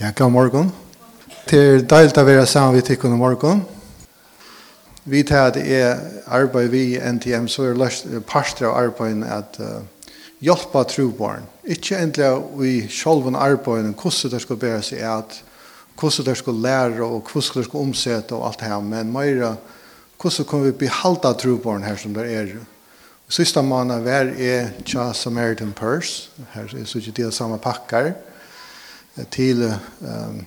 Ja, god morgen. Det er deilt å være sammen med tikkene morgen. Vi tar at det er arbeid vi i NTM, så er det parster av arbeidet at uh, hjelpe trobarn. Ikke endelig i sjølven arbeidet, hvordan det skal bære seg at, hvordan det skal lære og hvordan det skal omsette og alt det her, men mer hvordan kan vi behalde trobarn her som det er. Sista måned hver er Tja Samaritan Purse, her er så ikke det samme pakker, til um,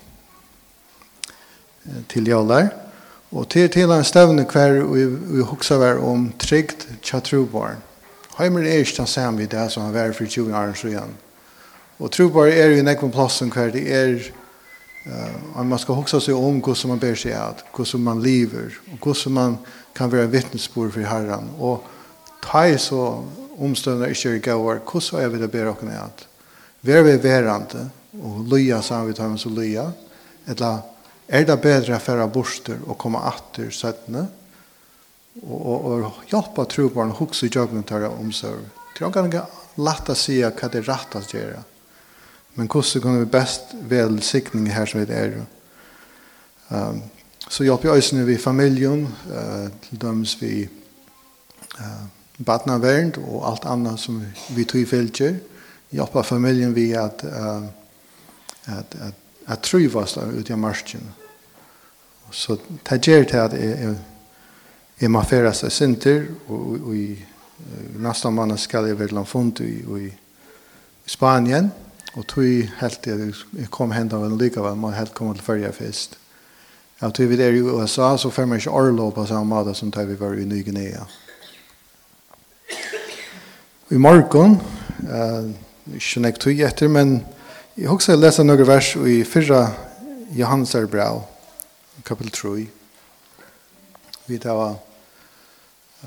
til jollar. Og til, til en stövne kvar vi, vi huxar var om trygt chatruborn Heimer er ikke den samme i det som har vært for 20 år siden. Og trobar er jo nekven plassen hver det er uh, man skal hugsa seg om hvordan man ber seg at, hvordan man lever, og hvordan man kan være vittnesbord for Herren. Og ta i så omstående ikke i går, hvordan er vi det ber dere at? Vi er og lya sa vi tar med så lya eller er det bedre å fære borster og komme atter søttene og, og, og hjelpe trobarn og hukse jøkken til å omsøve det er ganske lett å si hva det er rett å gjøre men hvordan kan vi best vel sikning her som vi er um, så hjelper jeg også vi familien uh, til dømes vi uh, badnavernd og alt annet som vi tog i fylker hjelper familien vi at uh, at, at, at trivas ute i marsjen. Så det gjør til at jeg, jeg, jeg må fære seg sinter, og, og i nästa månad skal jeg være langt i, i Spanien, og tog helt jeg kom henda vel likevel, må helt komme til førje fest. Ja, tog vi der i USA, så får man ikke orlov på samme måte som tar vi var i Ny-Guinea. I morgon, eh, ikke nek tog etter, men Jeg husker jeg lese noen vers i fyrra er bra, kapitel 3. Vi tar uh,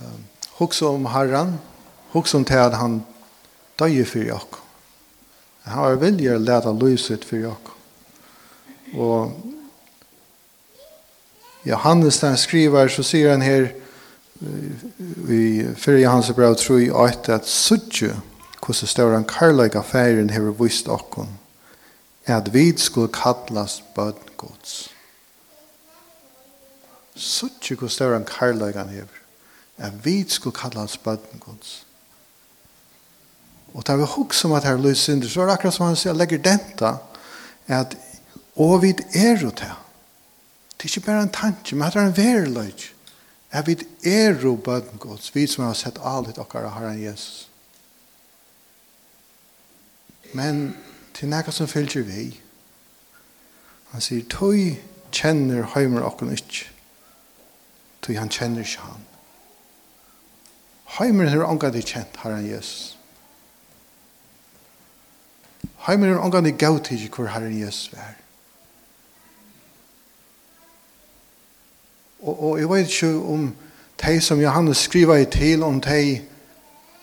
um, husker om Herren, husker om til at han døg for jokk. Han var vilje å lete lyset for jokk. Og Johannes den skriver, så sier han her i fyrra Johansar brev 3, at suttje hvordan større han karlaga færen hever vist okkon at vi skulle kallas bønn gods. Suttje hvor større enn karlagan hever. At vi skulle kallas bønn gods. Og da vi hugsa om at her løs synder, så er det akkurat som han sier, legger denta, at og vi er jo til. Det er ikke bare en tanke, men det er en verløg. At vi er jo bønn gods, vi som har sett alt dere har en Jesus. Men til nekka som fylgjer vi. Han sier, tøy kjenner heimer okken ikkje, tøy han kjenner ikkje han. Heimer er ongan de kjent, herren Jesus. Heimer er ongan de gav til hvor herren Jesus er. Og, og jeg vet ikke om de som Johannes skriver i til, om de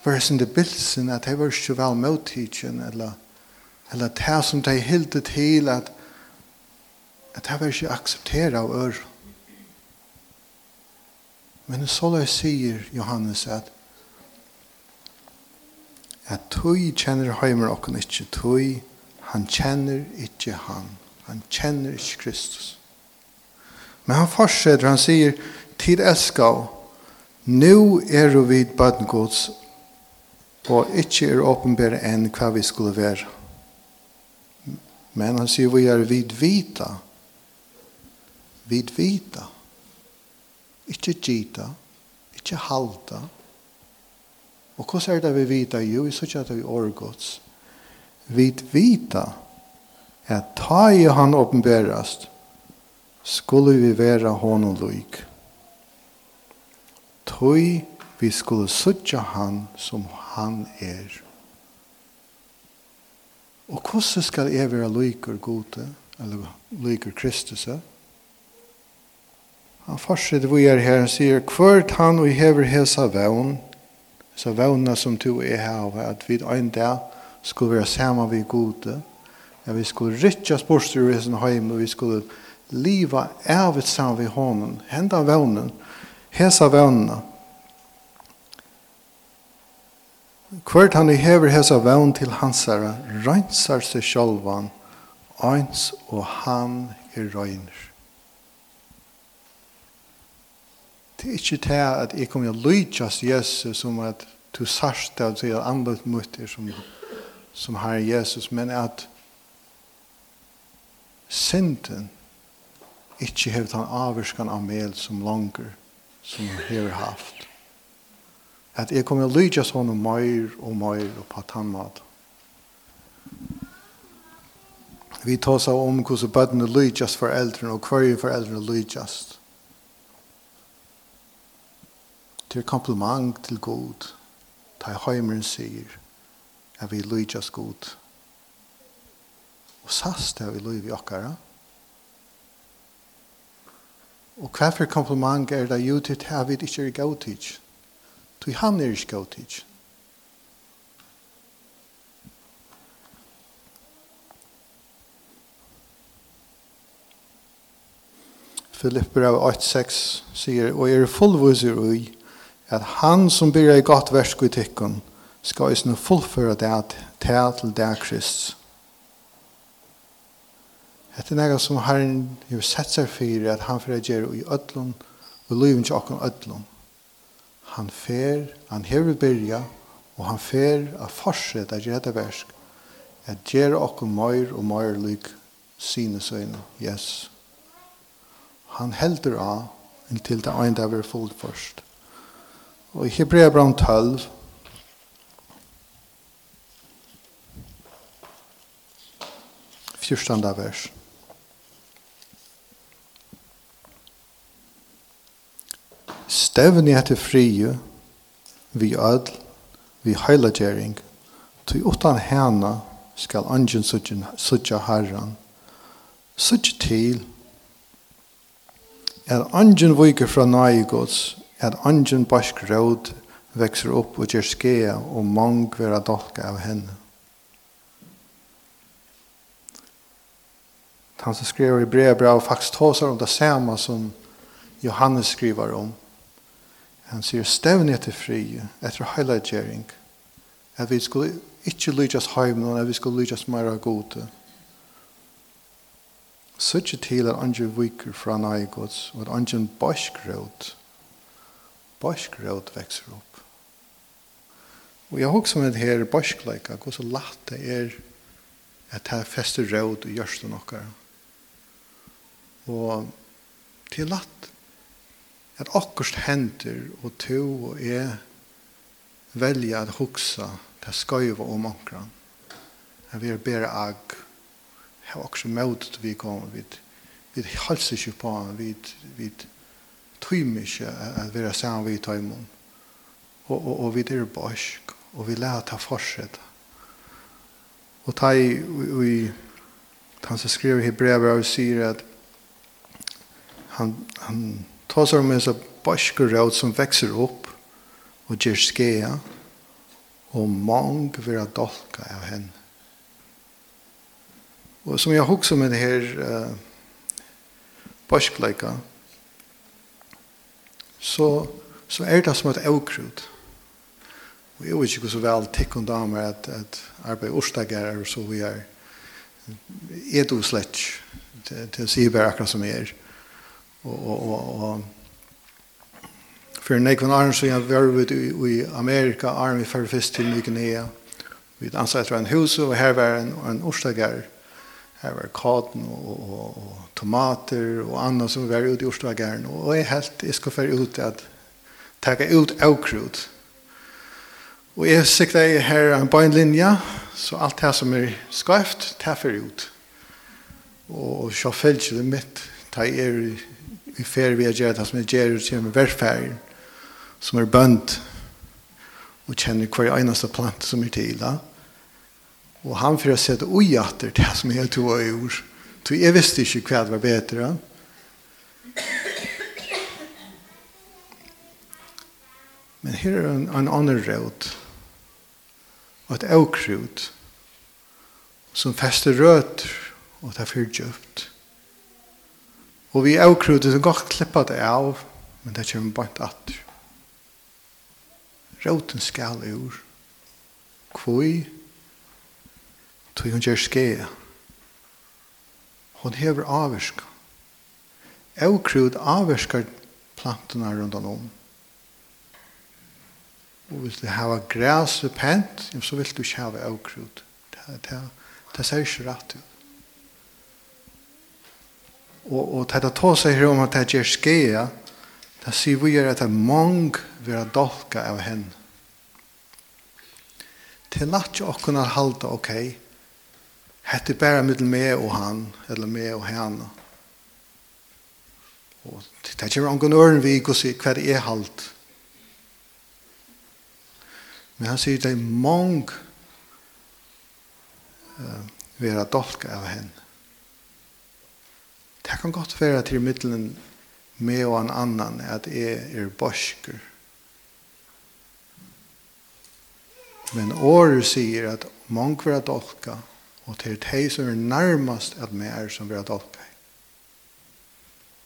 var sin debilsen, at de var ikke vel møttidgen, eller eller det som de hilde til at at det var ikke akseptera av ør. Men så da sier Johannes at at tøy kjenner heimer okken ikke tøy, han kjenner ikke han, han kjenner ikke Kristus. Men han fortsetter, han sier, tid eskav, nu er vi bøtten gods, og ikke er åpenbære enn hva vi skulle være. Men han sier vi er vidvita. Vidvita. Ikke gita. Ikke halta. Og hva er det vi vita? Jo, vi sier at vi årgods. Vidvita er ta i han åpenberast skulle vi vera honom lyk. Tøy vi skulle sutja han som han er. Og hvordan skal jeg være lykker gode, eller lykker Kristus? Han fortsetter vi er her og sier, hvert han og hever hesa vevn, så vevnene som du er her, at vi en dag skulle være sammen vi gode, at vi skulle rytja spørsmål i sin heim, og vi skulle liva evigt sammen vi hånden, henda vevnen, hesa vevnene, Hvert han i hever hesa vevn til hans herre, reinsar seg sjolvan, eins og han er røyner. Det er ikke det at jeg kommer til å lytjast Jesus som at du sarst det at jeg anløp mot er som, som har Jesus, men at synden ikke hevet han avvarskan av mel som langer som han hever haft at jeg kommer å lyde sånn og mer og mer og på tannmat. Vi tar seg om hvordan bøttene lydes for eldrene og hver for eldrene lydes. Det er kompliment til god. Ta i heimeren sier at vi lydes god. Og sast er vi lyder okkara. Og hva for kompliment er det jo til at vi ikke er god? Ty han er ikke god tid. Filipper av 8.6 sier, og er fullviser ui, at han som byrja i godt versk i tikkun, skal isne fullføre det til til det krist. Hetta er nega som Herren hefur sett seg fyrir at han fyrir gjerra i öllum og livin til okkur öllum han fer, han hever byrja, og han fer a forset a gjere versk, at gjere okkur møyr og møyr lyk sine søgne, yes. Han heldur av inntil det enda er fullt først. Og i Hebrea brann 12, fyrstanda vers. stevni etter frie vi ödl, vi heilagjering, til utan hana skal angen sutja herran, sutja til, er angen viker fra naigods, er angen bask råd vekser opp og gjør skea og mang vera dolka av henne. Han som skriver i brev brev, faktisk tåsar om det samme som Johannes skriver om. Han sier stevne etter fri, etter heilagjering, at vi skulle ikke lydes heimen, at vi skulle lydes mer av gode. Søtje til at andre viker fra nøye gods, og at andre bæskrød, bæskrød vekser opp. Og jeg husker med det her bæskleika, hvor så latt det er at det fester rød og gjørste noe. Og til lagt at akkurst henter og to og jeg velger at hugsa ta skøyve om akkurat. At vi er bæra ag har også møtet vi kommer vid vi halser ikke på vi vi tøymer ikke at vi er sammen vi tøymon og, og, og vi er borsk og vi lærer ta fortsette og ta i, i han som skriver i brevet og sier at han, han ta seg om en sånn bøskerråd som vekser opp og gjør skea, og mange vil ha dolka av henne. Og som jeg husker med det her uh, bøskleika, så, så er det som et avkrut. Og jeg vet ikke så vel tikk om damer at, at arbeid årsdager er så vi er. Er du slett til å si bare akkurat som jeg er og, og, og og for nekvann arn så jeg var ut i, Amerika, arm i førre først til Nykenea. Vi ansatte etter en hus, og her var en, en orstager. Her var katen og, og, og tomater og annet som var ute i orstageren. Og jeg helt, jeg skal føre ut at takke ut avkrut. Og jeg sikta jeg her en beinlinja, så alt det som er skøyft, ta fører ut. Og, og så følger det mitt, ta er vi fer vi gjør det som vi gjør ut med velferden som er bønt og kjenner hver eneste plant som er til da. og han fyrir å sette ui atter det som jeg tog og gjør så jeg visste ikke hva det var bedre men her er en, en annen råd og et aukrut som fester røter og det er tar fyrtjøpt Og vi er avkrudet som godt klippet det av, men det kommer bare ikke atter. Råten skal ur. Kvøy, tog hun gjør skje. Hun hever avvirka. Avkrud avvirkar plantene rundt om. Og hvis du hava græs og pent, så vil du ikke hava avkrud. Det, det, det ser ikke rett ut. Og, og det tar seg her om at det gjør skeia, det sier vi er at det er mange vil ha dolka av henne. Til natt jo okkurna halda, ok, hette bare mittel meg og han, eller meg og henne. Og det gjør åkken øren vi ikke å si hva det er halt. Men han sier det er mange uh, vil ha dolka av henne. Det kan godt være til middelen med og en annan at jeg er borsker. Men året sier at mange vil ha dolka, og til de som er nærmest at vi er som vil ha dolka.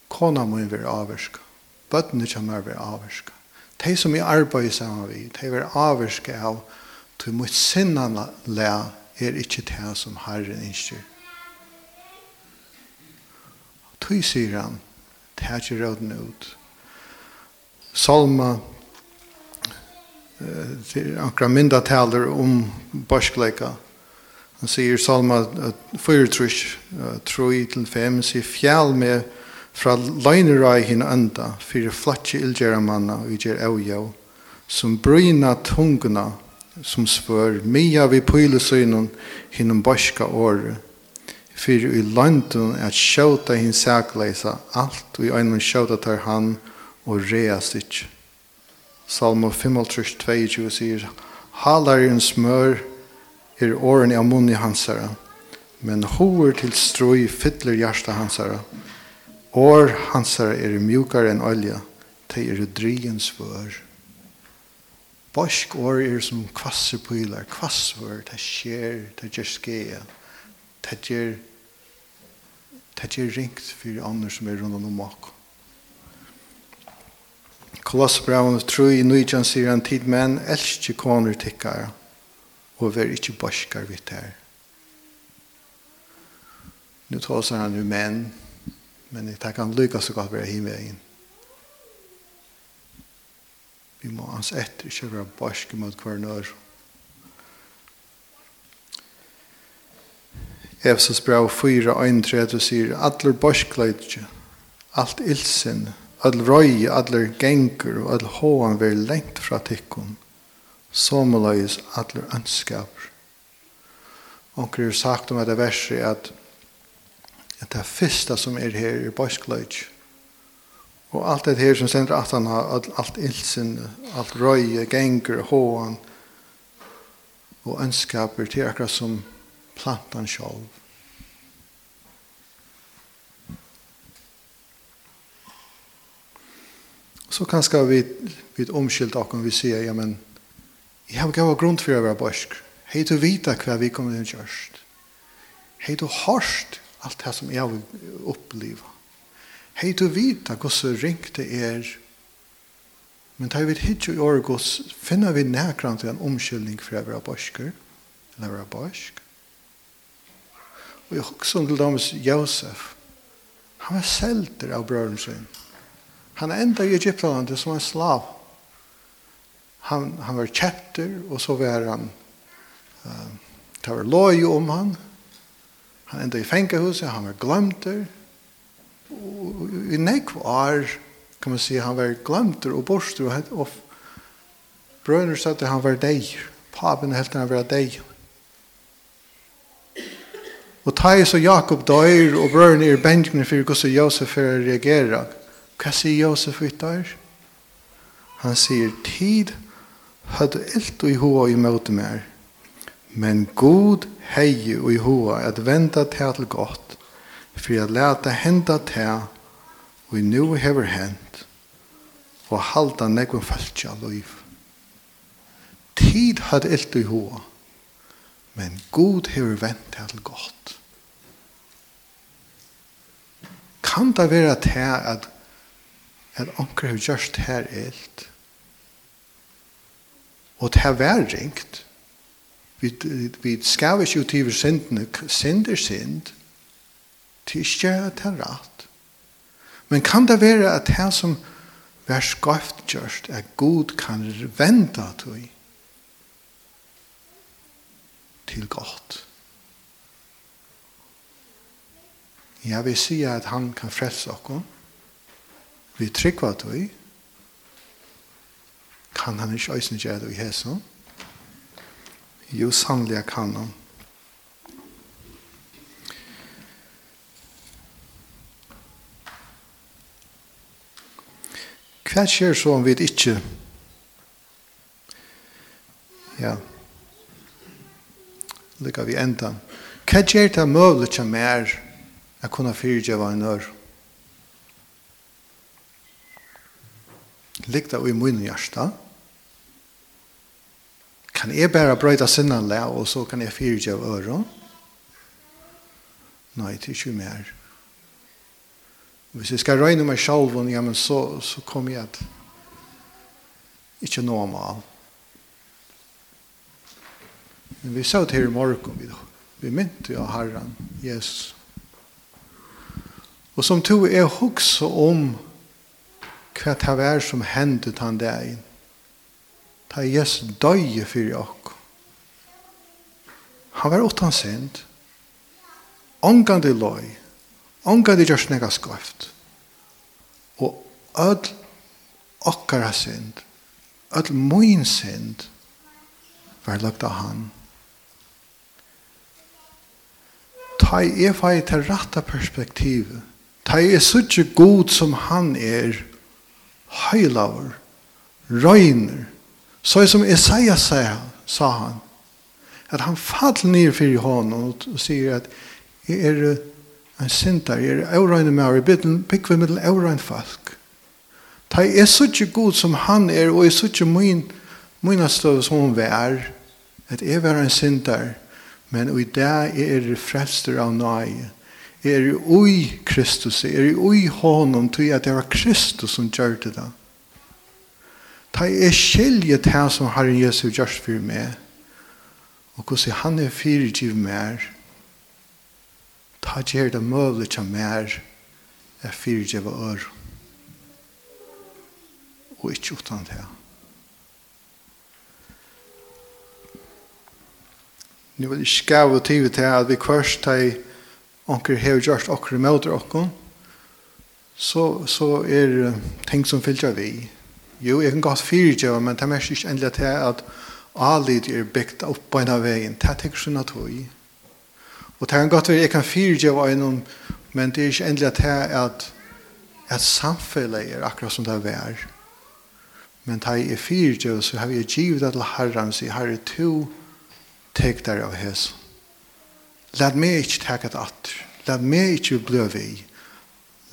Kona må være avverska. Bøttene kommer være avverska. De som er arbeid sammen med, de vil avverska av til mot sinna le er ikke det som Herren innskjer tøy sier han, tætje råden ut. Salma, det er akkurat mindre taler om borskleika. Han sier Salma 4, 3-5, sier fjall med fra løgnerai hinn enda, fyrir flatje ildgjera manna og gjer eujau, som bryna tungna, som svør, mia vi pylesynon hinnom borska året, fyrir i landun at sjåta hinn sækleisa alt og i øynum sjåta tar han og rea sitt. Salmo 5:22 22 sier Halar en smør er åren av munni hansara men hoer til strøy fytler hjärsta hansara År hansara er mjukare enn olja te er drien svør. Bosk år er som kvassepilar, kvassvør, det skjer, det gjør skjer det gjør det gjør ringt for andre som er rundt om oss. Kolossbraven tro i nøytjan sier han tid men elskje koner tikkare og vær ikkje borskar vitt her. Nu tåsar han jo menn, men det takkar han lykka så godt være himvegin. Vi må hans etter ikke være borsk mot hver nøyre. Efesus brev 4, 1, 3, 31 sier, «Adler borskleidje, alt ilsen, all røy, adler gengur, og all håan ver lengt fra tikkun, somuløys adler ønskaper. Og det er sagt om dette verset at, at det første som er her er borskleidje. Og alt det her som sender at han har alt ilsen, alt røy, gengur, håan, og ønskaper til akkurat som plantan sjálv. Så kanskje vi, vi omskilt akkurat vi sier, ja, men jeg har gav grunn for å være borsk. Hei du vita hva vi kommer til kjørst. Hei du hørst alt det som jeg vil oppleve. Hei du vita så ringt det er. Men tar vi et hitje i året, finner vi nærkant en omskyldning for å være borsker, eller være borsk. Og jeg husker til dem Josef. Han var selter av brøren sin. Han enda i Egyptalandet som en slav. Han, han var kjepter, og så var han uh, det var loj om han. Han enda i fengehuset, han var glemter. Og, i nekv år, kan man si, han var glemter og borster, og, og brøren sa at han var deg. Papen helt han var deg. Og Og Thais og Jakob døyr, og brøren er Benjamin for hvordan Josef er reagera. Hva sier Josef ut der? Han sier, tid hadde ilt i hoa i møte mer, men god hei i hoa at venta til til godt, for jeg leta henda til, og i nu hever hent, og halda nekven falskja liv. Tid hadde ilt i hoa, Men god hever vent til godt. Kan det være til at at onker har gjørst her elt og til hver ringt. Vi, vi skal ikke ut i syndene synd. Er synd til ikke at det rett men kan det være at det som vær skøft gjørst er god kan vente til til godt. Jeg vil si at han kan frelse oss. Vi trykker at vi kan han ikke øyne gjøre det i hesen. Jo, sannelig kan han. Hva skjer så om vi ikke Ja, lykka vi enda. Hva gjør det mulig til mer å kunne fyrtje hva en ør? Likta i munnen hjärsta. Kan jeg bare brøyta sinnanle, og så kan jeg fyrtje fyrtjøve øren? Nei, det er ikke mer. Hvis jeg skal røyne meg selv, ja, men så, så kommer jeg at ikke noe om alt. Men vi sa til i morgen, vi, vi mynte jo Herren, Jesus. Og som to er hukse om hva det var som hendte han der inn. Ta Jesus døye for jokk. Han var åttan sent. Ongan det løy. Ongan det gjørs nega skøft. Og öll okkara synd, öll moin synd, var lagt av han. ta i jeg fei til rette perspektivet, ta i er så ikke god som han er, heilaver, røyner, så som Isaiah sa, sa han, at han fall ned for honom og og sier at jeg er en sinter, jeg er eurøyne med her i bitten, bygg vi middel folk. Ta er så ikke god som han er, og jeg er så ikke min, min støv som hun er, at jeg er en sinter, Men i det er det frelster av nøye. Jeg Er ui Kristus, jeg er ui hånden til at det var Kristus som gjør det da. Ta er skilje til han som Herren Jesus gjør for meg. Og hvordan han er fyrirgiv mer. Ta gjør det mulig til mer er fyrirgiv og ør. Og ikke utan det. nu vil ikke gave tid til at vi kvørst til onker hever gjørst okker møter okker, så, så er ting som fyllt vi. Jo, jeg kan godt fyrtjøve, men det er mest ikke endelig til at alid er bygd opp på en av veien. Det er ikke sånn at vi. Og det kan godt være jeg kan fyrtjøve en, men det er ikke endelig til at at samfellet er akkurat som det er. Men det er fyrtjøve, så har vi givet det til herren, sier herre to, Tek der av hes. Lad meg ikke takke et atter. Lad meg ikke bli vi.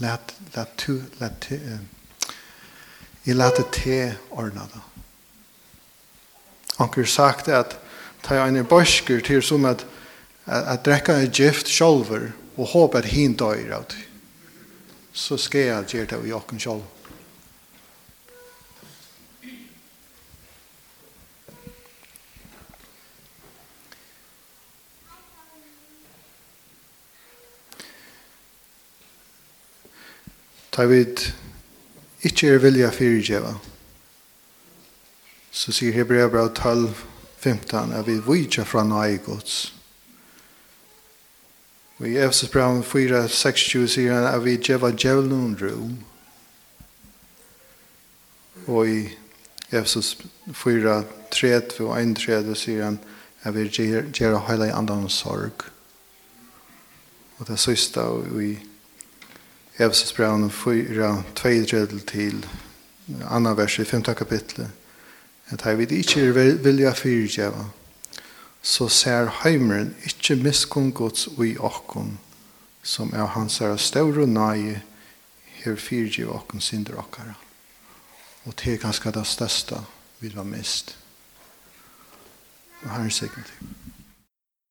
Lad, lad tu, lad te, uh, jeg lad det te ordna det. Anker sagt at ta jeg en borskur til som at at drekka en gift sjolver og håp at hin døyr av det. Så skal jeg gjøre det i åkken sjolver. Ta vid ikke er vilja fyrirgjeva. Så sier Hebrea bra 12, 15, at vi vidja fra nøye gods. Og i Efesus bra 4, 6, 20 sier han at vi djeva djevlun rom. Og i Efesus 4, 30 og 31 sier han at vi djeva heila i andan sorg. Og det sista og i Efesesbrevet 4, 2 til anna vers i 5 kapitlet. At hei vid ikkje vilja fyrtjeva, så ser heimeren ikkje miskunn gods ui okkon, som er hans er større nai her fyrtjeva okkon synder okkara. Og det er ganske det største vi var mist. Og her er sikkert.